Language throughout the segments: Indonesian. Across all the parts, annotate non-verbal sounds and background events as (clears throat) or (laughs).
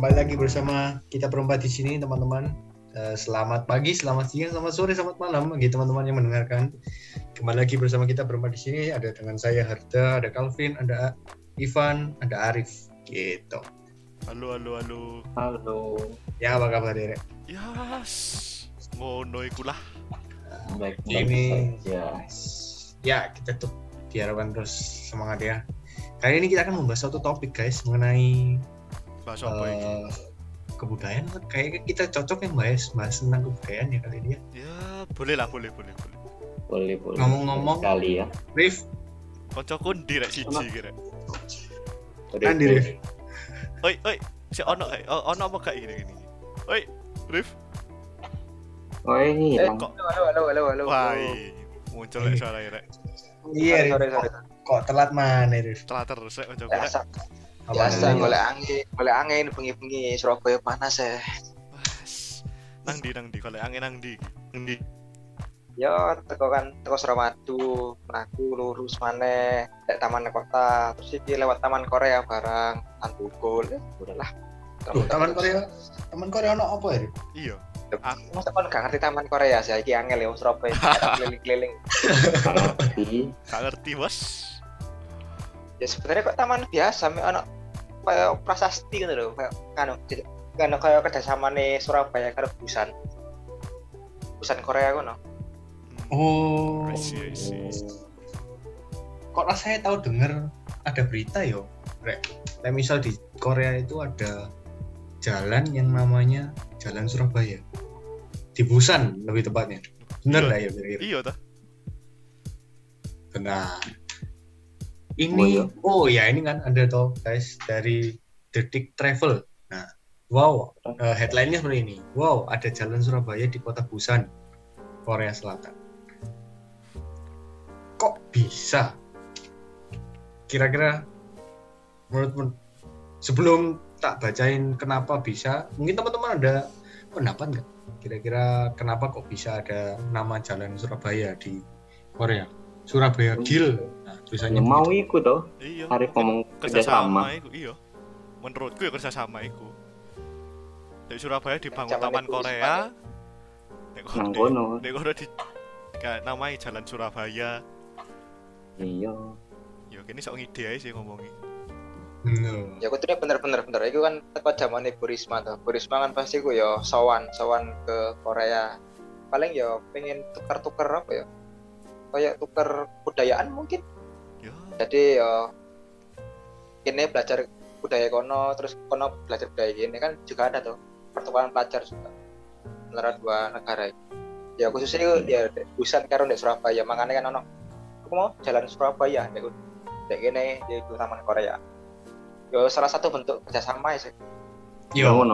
kembali lagi bersama kita berempat di sini teman-teman. Eh, selamat pagi, selamat siang, selamat sore, selamat malam bagi teman-teman yang mendengarkan. Kembali lagi bersama kita berempat di sini. Ada dengan saya Harda, ada Calvin, ada Ivan, ada Arif. Gitu. Halo, halo, halo. Halo. Ya apa kabar Derek? Yes. Ngono iku lah. Baik, Ini- saja. Ya kita tuh diharapkan terus semangat ya. Kali ini kita akan membahas satu topik guys mengenai Bahasa apa ini? eh, kebudayaan. Kayaknya kita cocok yang bahas bahas tentang kebudayaan ya kali ini ya. Ya, boleh lah, boleh, boleh, boleh. Boleh, boleh. Ngomong-ngomong. Sekali ya. Rif, Koncoku ndi rek siji kira. Andi, boleh. Rif. Oi, oi, si ono eh, o- ono apa gak ini gini? Oi, Rif. Oh ini Eh, Halo, halo, halo, halo. wah, muncul lek suara rek. Iya, Rif. Kok telat mana, Rif? Telah terus rek koncoku rek. Biasa, golek angin, golek angin bengi-bengi Surabaya panas ya. Nang di nang di kalau angin nang di. Nang di. Yo, teko kan teko Suramadu, mlaku lurus maneh nek taman kota, terus iki lewat taman Korea barang Antugul. Ya, udahlah. Loh, Taman Korea, Taman Korea ono apa ya? Iya. Masa kon gak ngerti taman Korea sih, iki angel ya Surabaya (laughs) keliling-keliling. ngerti. Gak ngerti, Bos. Ya sebenarnya kok taman biasa, mek ono kayak prasasti gitu loh, kayak kanu kan kayak kerjasama nih Surabaya karo Busan. Busan Korea kono. Oh. I see, I see. Kok rasanya tahu denger ada berita yo, Rek. Kayak misal di Korea itu ada jalan yang namanya Jalan Surabaya. Di Busan lebih tepatnya. Bener Iya. lah ya kira-kira. Iya toh. Benar. Oh, Ini iya. oh ya ini kan ada toh guys dari Detik Travel. Nah, wow, eh, headline-nya seperti ini. Wow, ada jalan Surabaya di kota Busan, Korea Selatan. Kok bisa? Kira-kira menurut men- sebelum tak bacain kenapa bisa, mungkin teman-teman ada pendapat nggak? Kira-kira kenapa kok bisa ada nama jalan Surabaya di Korea? Surabaya Gil. Nah, tulisannya Yang mau begitu. ikut toh. Iya. Arif ngomong kerjasama kerjasama. iku iya menurutku ya kerjasama iku dari Surabaya dibangun Zaman taman iku Korea nek kono nek kono di kayak namanya Jalan Surabaya Iya. ya kini sok ngide aja sih ngomongi No. ya aku tuh bener-bener bener itu kan teko zaman Bu Risma tuh Bu Risma kan pasti ku ya sowan sowan ke Korea paling ya pengen tuker-tuker apa ya kayak tuker budayaan mungkin ya jadi ya ini belajar budaya kono terus kono belajar budaya ini kan juga ada tuh pertukaran pelajar juga antara dua negara ya khususnya itu ya Busan karo di Surabaya makanya kan ono aku mau jalan Surabaya dek dek ini di Taman Korea yo salah satu bentuk kerjasama ya sih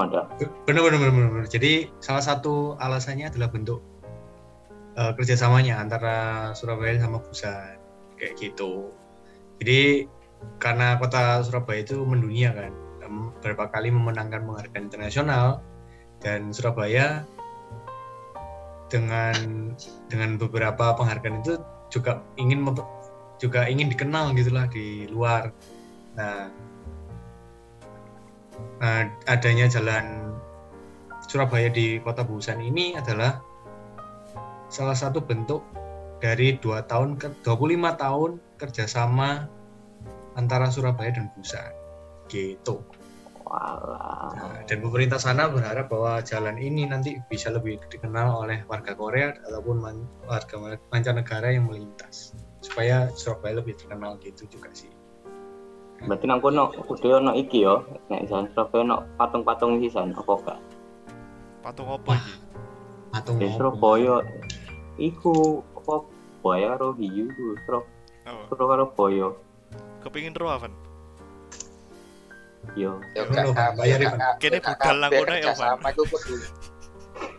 ada. bener bener bener bener. bener. Jadi salah satu alasannya adalah bentuk eh, kerjasamanya antara Surabaya sama Busan kayak gitu. Jadi karena kota Surabaya itu mendunia kan, beberapa kali memenangkan penghargaan internasional dan Surabaya dengan dengan beberapa penghargaan itu juga ingin juga ingin dikenal gitulah di luar. Nah, Nah, adanya jalan Surabaya di Kota Busan ini adalah salah satu bentuk dari dua tahun ke 25 tahun kerjasama antara Surabaya dan Busan gitu. Nah, dan pemerintah sana berharap bahwa jalan ini nanti bisa lebih dikenal oleh warga Korea ataupun man- warga mancanegara yang melintas supaya Surabaya lebih terkenal gitu juga sih. Berarti nang kono udah ono iki yo. Nek jalan Surabaya ono patung-patung sisan apa gak? patung apa iki Patung? Surabaya iku apa Boya karo hiu ku Surabaya oh karo Boyo. kepingin ro Avan Yo. ya Ya, gak bayar, Kene budal nang kono ya, kerjasama iku kudu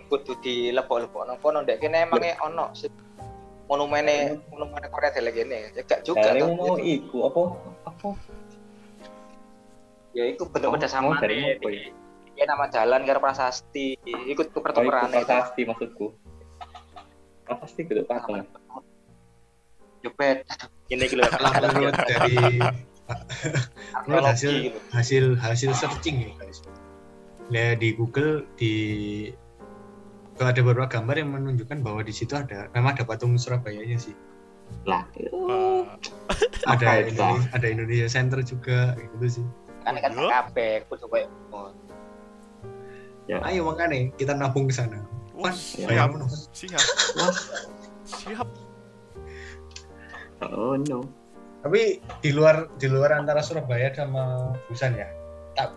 kudu dilepok-lepok nang kono ndek kene emange ono monumene monumene Korea dele kene? Ya gak juga toh. mau iku apa apa? Ya itu bentuk Oh, kerjasama dari apa ya? Iya nama jalan karo prasasti. Ikut Oh, tuker-tukeran iku itu prasasti maksudku. Prasasti gitu patung. jepet ini gitu menurut dari menurut hasil gitu hasil hasil searching ya guys. Lihat di Google di kalau ada beberapa gambar yang menunjukkan bahwa di situ ada memang ada patung Surabayanya sih. Lah. Ah, ada itu? Indonesia, ada Indonesia Center juga gitu sih. Kan kan kabeh kudu koyo oh, ayo makanya kita nabung ke sana wah, siap, siap, wah. Siap. oh no. Tapi di luar di luar antara Surabaya sama Busan ya tak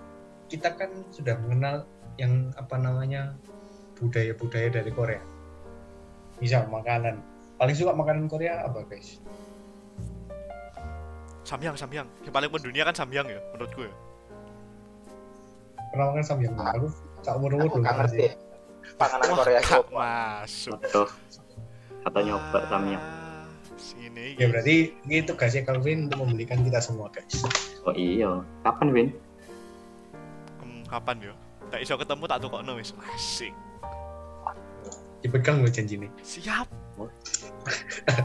kita kan sudah mengenal yang apa namanya budaya-budaya dari Korea. Misal makanan. Paling suka makanan Korea apa guys? Samyang, samyang. Yang paling mendunia kan samyang ya, menurutku ya. pernah makan samyang? Aku tak umur umur aku belum gak pernah ngerti. sih panganan Wah, Korea gak itu masuk. tuh kata nyoba samnya Ah, Sini. ya berarti ini tugasnya Calvin untuk membelikan kita semua guys oh iya kapan Win Hmm, kapan ya? Tak iso ketemu tak tukokno wis. Asik. dipegang loh janji nih Siap. (laughs)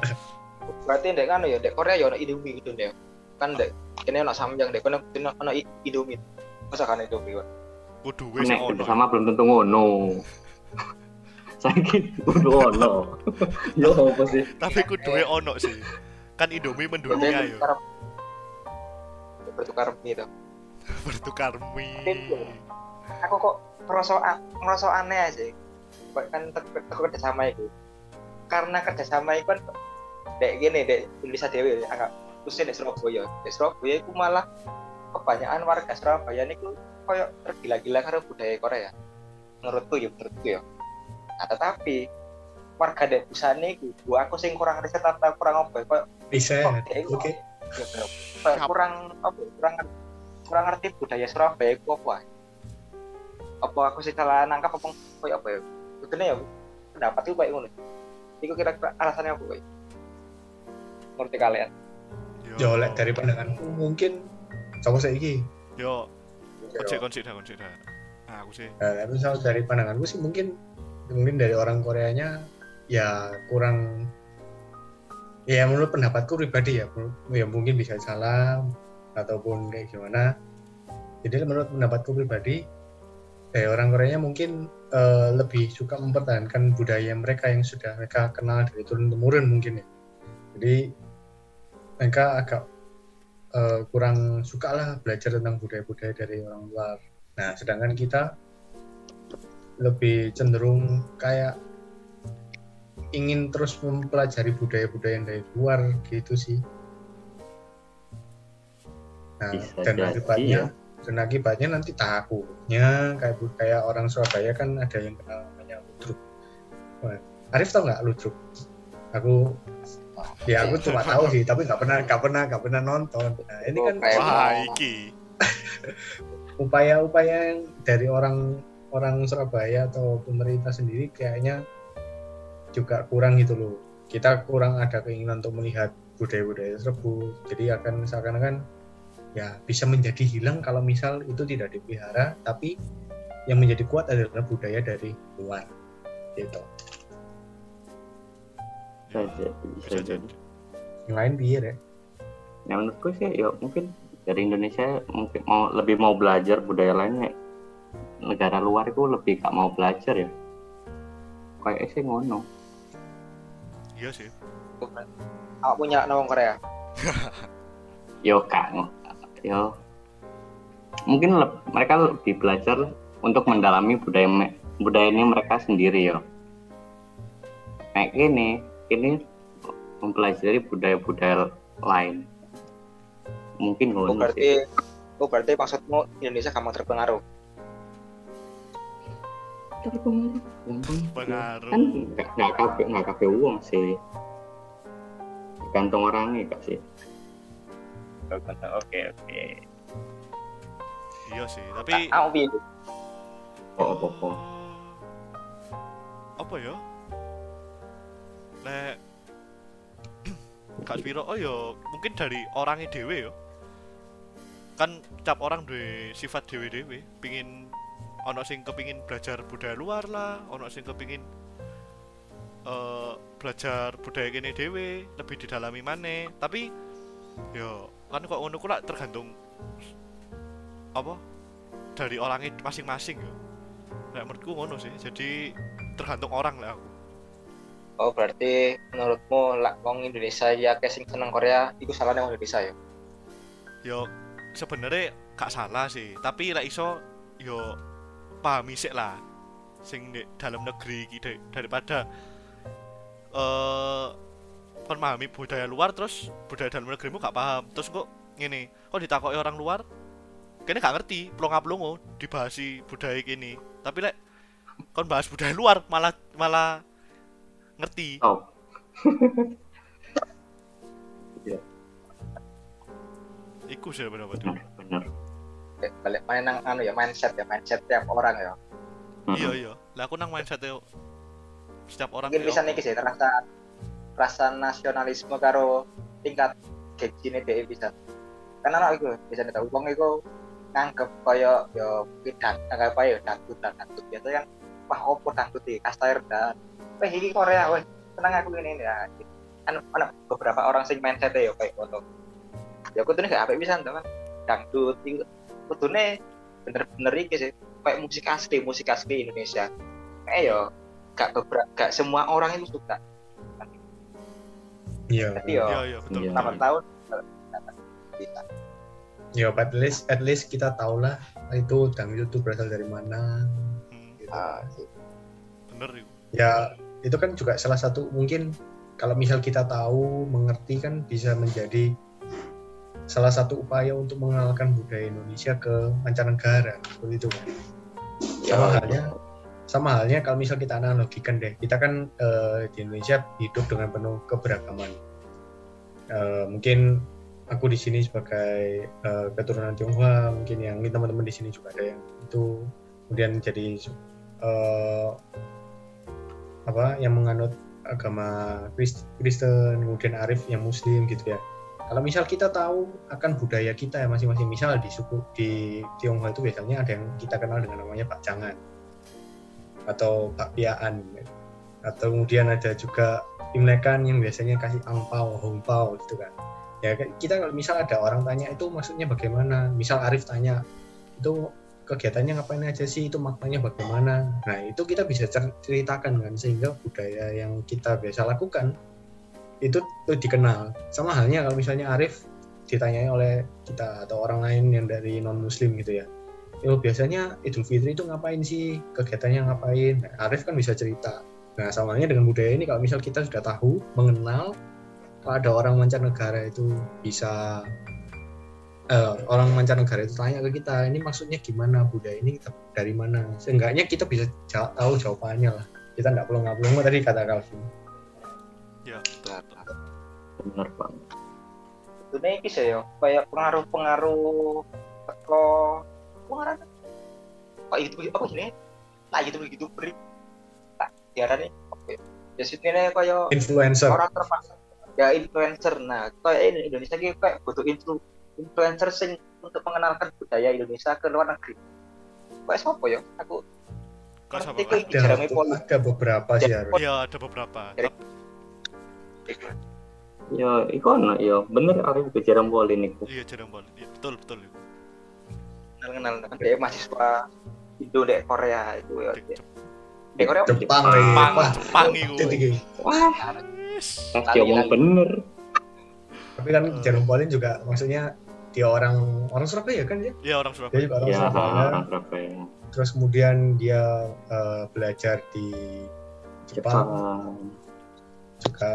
berarti ndek kan ya ndek Korea ya ono Indomie gitu ndek kan ndek kene ono samyang ndek kono kono ono Indomie masa kan Indomie? Kudu wis ono. sama belum tentu ngono saiki kudu ono. (laughs) Yo apa sih? Tapi kudu ono sih. Kan Indomie mendunia ya. bertukar bertukar mie tuh Bertukar mie. (laughs) aku kok ngerasa ngerasa aneh aja. Kok kan aku kerjasama itu. Karena kerjasama itu kan dek gini dek Indonesia Dewi anggap khususnya di Surabaya. Di Surabaya itu malah kebanyakan warga Surabaya ini ku koyok tergila-gila karena budaya Korea menurutku ya menurutku ya. Nah tetapi warga dek Busan itu gua aku sing kurang riset atau kurang apa ya, koyok bisa ya, oke. Ya kurang apa ya, kurang kurang ngerti budaya Surabaya itu apa apa aku sih salah nangkap apa kayak apa ya? Betulnya ya pendapat itu kayak ngono. Itu kira-kira alasannya apa kayak ngerti kalian? Ya oleh dari pandanganku mungkin sama saya ini Yo, konsep konsep dah konsep dah. Aku sih. Nah, tapi misal dari pandanganku sih mungkin mungkin dari orang Koreanya ya kurang ya menurut pendapatku pribadi ya ya mungkin bisa salah ataupun kayak gimana. Jadi menurut pendapatku pribadi dari orang Koreanya mungkin eh, lebih suka mempertahankan budaya mereka yang sudah mereka kenal dari turun temurun mungkin ya. Jadi mereka agak eh, kurang suka lah belajar tentang budaya-budaya dari orang luar Nah, sedangkan kita lebih cenderung kayak ingin terus mempelajari budaya-budaya yang dari luar gitu sih. Nah, Bisa dan jadi, akibatnya ya. dan akibatnya nanti takutnya kayak kayak orang Surabaya kan ada yang kenal namanya ludruk. Wah, Arif tau nggak ludruk? Aku ya aku cuma tahu sih, tapi nggak pernah nggak pernah nggak pernah nonton. Nah, ini kan Kayak Wah, iki. (laughs) upaya-upaya yang dari orang orang Surabaya atau pemerintah sendiri kayaknya juga kurang gitu loh. Kita kurang ada keinginan untuk melihat budaya-budaya tersebut. Jadi akan seakan-akan ya bisa menjadi hilang kalau misal itu tidak dipelihara, tapi yang menjadi kuat adalah budaya dari luar. Gitu. bisa jadi bisa Bisa jadi jadi. Yang lain biar ya. ya menurutku sih ya mungkin dari Indonesia mungkin mau lebih mau belajar budaya lainnya. Negara luar itu lebih gak mau belajar ya. Kayak sih ngono. Iya sih. aku punya nawang Korea? (laughs) Yo kak. Yo. Mungkin leb- mereka lebih belajar untuk mendalami budaya me- budaya ini mereka sendiri yo. Kayak gini ini mempelajari budaya-budaya lain mungkin oh ngono berarti oh berarti maksudmu Indonesia gampang terpengaruh? Terpengaruh. Kan nggak kafe nggak kafe uang sih. Tergantung orangnya kak sih. Oke oke. Iya sih, tapi aku piye oh apa apa? Apa ya? Nek (clears throat) Kak Spiro, oh ya mungkin dari orangnya dewe ya. Kan tiap orang duwe sifat dewe-dewe, pingin ono sing kepingin belajar budaya luar lah, ono sing kepingin eh belajar budaya kene dewe, lebih didalami maneh. Tapi ya kan kok ngono ku lak tergantung apa? dari orangnya masing-masing ya nah, menurutku ngono sih jadi tergantung orang lah aku Oh berarti menurutmu lah wong Indonesia ya kayak sing seneng Korea itu salahnya wong Indonesia ya? yo sebenarnya gak salah sih. Tapi lah iso yo pahami sih lah. Sing di dalam negeri gitu daripada eh kon pahami budaya luar terus budaya dalam negerimu gak paham. Terus kok ngene kok ditakoki orang luar? Kayaknya gak ngerti plonga plongo dibahasi budaya gini tapi lek kon bahas budaya luar malah malah ngerti. Oh, (laughs) iku sih pendapat benar, benar. Kayak Balik main nang anu ya mindset ya mindset tiap orang ya. iya iya. Lah aku nang mindset setiap orang Mungkin ya bisa nih sih rasa rasa nasionalisme karo tingkat gaji nih dia bisa. Karena anak itu bisa nih tahu wong itu nganggep kaya ya mungkin dan nganggep apa ya dangdut dan dangdut. Biasa kan wah opo dangdut di kasta dan wah ini Korea wah tenang aku ini ya. Kan ada beberapa orang sing mindset ya kayak ngono ya aku tuh nih gak apa bisa tuh kan dangdut itu kudune bener-bener iki sih kayak musik asli musik asli Indonesia kayak ya gak beberapa gak semua orang itu suka Iya. tapi yo iya iya betul Iya. selama tahun bisa Ya, at least at least kita tahu lah itu dangdut itu berasal dari mana. Hmm, Gitu. Ah, bener itu Ya, itu kan juga salah satu mungkin kalau misal kita tahu, mengerti kan bisa menjadi salah satu upaya untuk mengenalkan budaya Indonesia ke mancanegara seperti itu kan. Sama halnya sama halnya kalau misal kita analogikan deh, kita kan eh, di Indonesia hidup dengan penuh keberagaman. Eh, mungkin aku di sini sebagai eh, keturunan Tionghoa, mungkin yang ini teman-teman di sini juga ada yang itu kemudian jadi eh, apa yang menganut agama Krist- Kristen, kemudian Arif yang Muslim gitu ya. Kalau misal kita tahu akan budaya kita ya masing-masing, misal di suku di Tionghoa itu biasanya ada yang kita kenal dengan namanya Pak Jangan. Atau Pak Piaan, atau kemudian ada juga Imlekan yang biasanya kasih angpau, hongpau gitu kan. Ya kita kalau misal ada orang tanya itu maksudnya bagaimana, misal Arif tanya itu kegiatannya ngapain aja sih? Itu maknanya bagaimana? Nah itu kita bisa cer- ceritakan kan sehingga budaya yang kita biasa lakukan itu tuh dikenal. Sama halnya kalau misalnya Arif ditanyai oleh kita atau orang lain yang dari non muslim gitu ya. Itu biasanya Idul Fitri itu ngapain sih? Kegiatannya ngapain? Nah, Arif kan bisa cerita. Nah sama halnya dengan budaya ini kalau misal kita sudah tahu mengenal kalau ada orang mancanegara itu bisa eh, orang mancanegara itu tanya ke kita ini maksudnya gimana? Budaya ini kita dari mana? Seenggaknya kita bisa tahu jawabannya lah. Kita nggak perlu nggak perlu tadi kata Calvin. Ya benar banget itu nih kisah ya kayak pengaruh-pengaruh kok pengaruh kok itu apa sih nah gitu begitu beri tak diarani oke. Ya sini kayak influencer. orang terpaksa. Ya influencer. Nah kayak ini Indonesia ini kayak butuh influ influencer sing untuk mengenalkan budaya Indonesia ke luar negeri. Kayak siapa ya aku kok ada, ada beberapa sih harus iya ada beberapa. Jadi- Ya iku ono ya bener Arif kejaran bola ini iya jarang banget iya betul betul itu. kenal kenal dia mahasiswa Indo dek Korea itu ya dek Korea? Jepang. Jepang. eh. Jepang. Itu titik. wah. Yes. pas dia ngomong bener. Tapi kan Jerome Pauline juga maksudnya dia orang orang Surabaya kan ya iya orang dia Surabaya juga orang ya Surabaya. orang Surabaya. Terus kemudian dia eh, belajar di Jepang. Jepang. Juga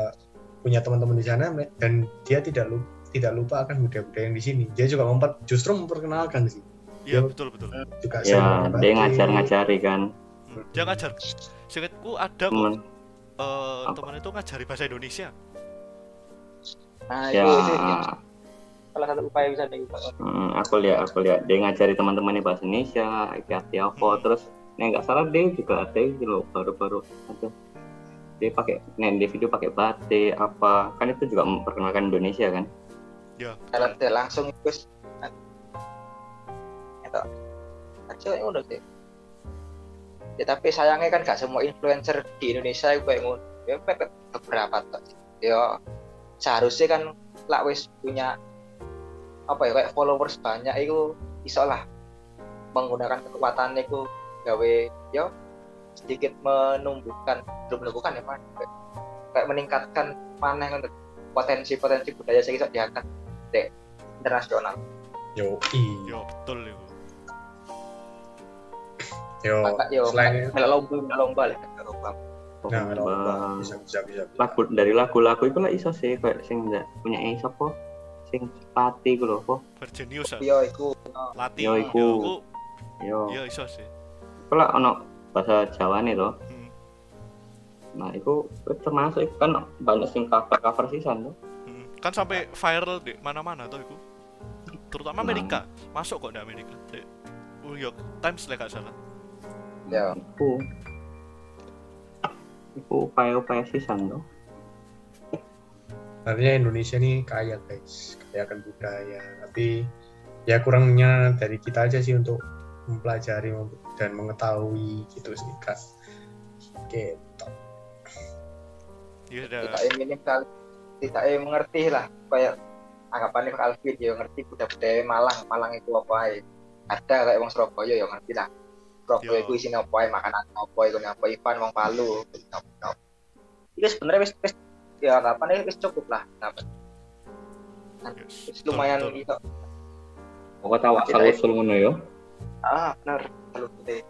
punya teman-teman di sana dan dia tidak lupa tidak lupa akan budaya-budaya yang di sini. Dia juga memper, justru memperkenalkan sih. Iya betul betul. juga ya dia ngajar-ngajari kan. Hmm. dia ngajar. Seingatku ada eh, Apa? teman itu ngajari bahasa Indonesia. Nah ya. itu, itu, itu. Salah satu upaya bisa nih mm, aku lihat aku lihat. Dia ngajari teman-temannya bahasa Indonesia hati apa Hmm. terus nggak salah dia juga ada gitu loh baru-baru ada dia pakai nih di video pakai batik apa. Kan itu juga memperkenalkan Indonesia kan? Ya. Kalau dia langsung itu itu aja yang udah sih ya tapi sayangnya kan gak semua influencer di Indonesia itu kayak ngono. Ya beberapa tuh ya seharusnya kan lah wis punya apa ya kayak followers banyak itu iso lah menggunakan kekuatan itu gawe yo sedikit menumbuhkan belum menumbuhkan ya Pak. Kayak, meningkatkan mana yang potensi-potensi budaya sing iso diangkat dek internasional. Yo, yo betul itu yo, maka yo selain melok lomba melok lomba lah. Lomba. Nah, Lomba. bisa bisa bisa, bisa. lagu dari lagu-lagu itu lah iso sih kayak sing nggak punya iso po sing pati ku lho po Virginius ya? Yo iku. Lati. Yo, iku. yo yo. Iso sih. Lah ono bahasa Jawa nih loh Hmm. nah itu itu termasuk itu kan banyak sing cover cover sisan tuh Hmm. kan sampai viral di mana-mana tuh itu. Terutama Nah. Amerika. Masuk kok di Amerika. Di New York Times lah gak salah. Yo itu. Itu upaya-upaya sisan tuh Sebenarnya Indonesia nih kaya guys, kaya akan budaya. Tapi ya kurangnya dari kita aja sih untuk mempelajari dan mengetahui gitu sih kak. Oke, ya tidak ingin kali tidak ingin mengerti lah kayak anggapannya Pak Alvin ya ngerti budaya-budaya Malang. Malang itu apa ae. ada kayak wong Surabaya ya ngerti lah. Surabaya Yo. itu isinya apa ae? Makanan apa iku apa? Ivan wong Palu. Itu sebenarnya wis wis ya anggapannya wis cukup lah. Kenapa? yes, lumayan betul. itu. Pokoknya tahu asal usul ngono yo ah gede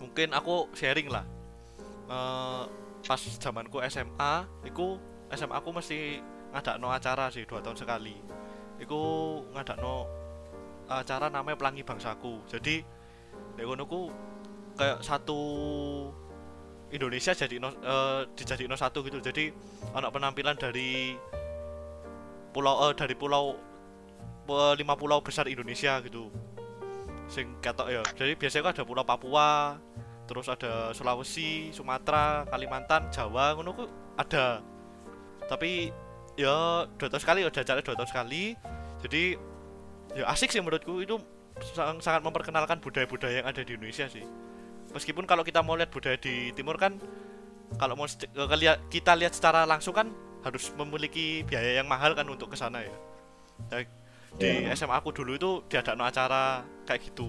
mungkin aku sharing lah. Eh, pas zamanku SMA iku SMA aku mesti ngadakno acara sih dua tahun sekali. Iku ngadakno acara namanya Pelangi Bangsaku. Jadi di kono ku kayak satu Indonesia jadi no, eh, dijadiin satu gitu. Jadi anak penampilan dari pulau eh, dari pulau lima pulau besar Indonesia gitu. Sing ketok ya. Jadi biasanya kan ada pulau Papua terus ada Sulawesi Sumatera Kalimantan Jawa ngono ku ada. Tapi ya dua tahun sekali udah jalan dua tahun sekali. Jadi ya asik sih menurutku. Itu sang- sangat memperkenalkan budaya-budaya yang ada di Indonesia sih. Meskipun kalau kita mau lihat budaya di timur kan kalau mau kita lihat secara langsung kan harus memiliki biaya yang mahal kan untuk ke sana ya Di SMA aku dulu itu diadakan acara kayak gitu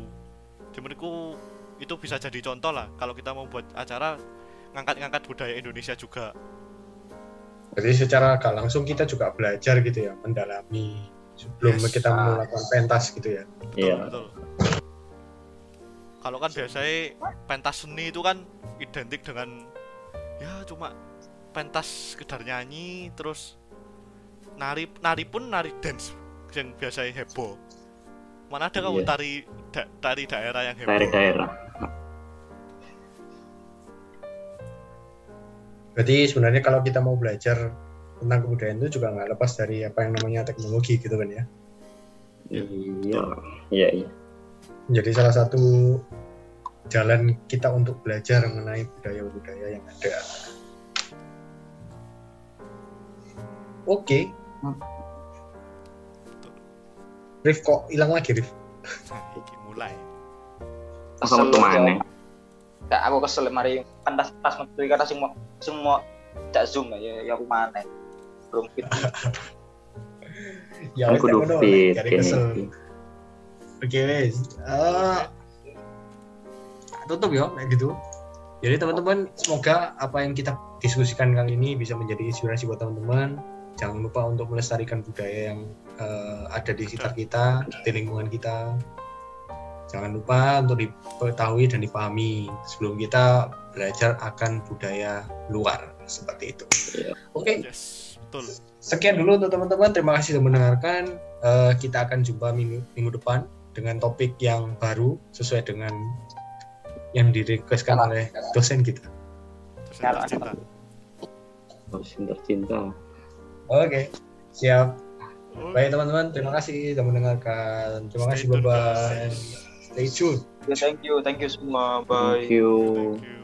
jadi menurutku itu bisa jadi contoh lah kalau kita mau buat acara ngangkat-ngangkat budaya Indonesia juga Berarti secara gak langsung kita juga belajar gitu ya, mendalami sebelum Yes. kita melakukan pentas gitu ya. betul, iya betul. kalau kan biasanya pentas seni itu kan identik dengan ya cuma pentas sekedar nyanyi terus nari nari pun nari dance yang biasanya heboh mana ada kamu Iya. tari da- tari daerah yang heboh dari daerah Berarti sebenarnya kalau kita mau belajar tentang kebudayaan itu juga nggak lepas dari apa yang namanya teknologi gitu kan ya. iya iya iya Jadi salah satu jalan kita untuk belajar mengenai budaya-budaya yang ada. Oke. Hmm. Rif kok hilang lagi Rif? Iki mulai metu mana Gak aku kesel mari kan tas tas metu kata semua semua tak zoom ya ya aku mana belum fit (laughs) Ya kudu ngono, fit kesel. Oke wes. Eh, tutup ya kayak gitu. Jadi teman-teman semoga apa yang kita diskusikan kali ini bisa menjadi inspirasi buat teman-teman. Jangan lupa untuk melestarikan budaya yang eh, ada di sekitar kita, di lingkungan kita. Jangan lupa untuk diketahui dan dipahami sebelum kita belajar akan budaya luar seperti itu. Iya. Oke, yes betul sekian dulu untuk teman-teman. Terima kasih sudah mendengarkan. Eh, kita akan jumpa minggu, minggu depan dengan topik yang baru sesuai dengan yang direquestkan oleh dosen kita. yang tercinta Dosen tercinta Oke, siap. Baik teman-teman, terima kasih sudah mendengarkan. Terima Stay kasih, guys. Stay tune. thank you thank you semua bye thank you thank you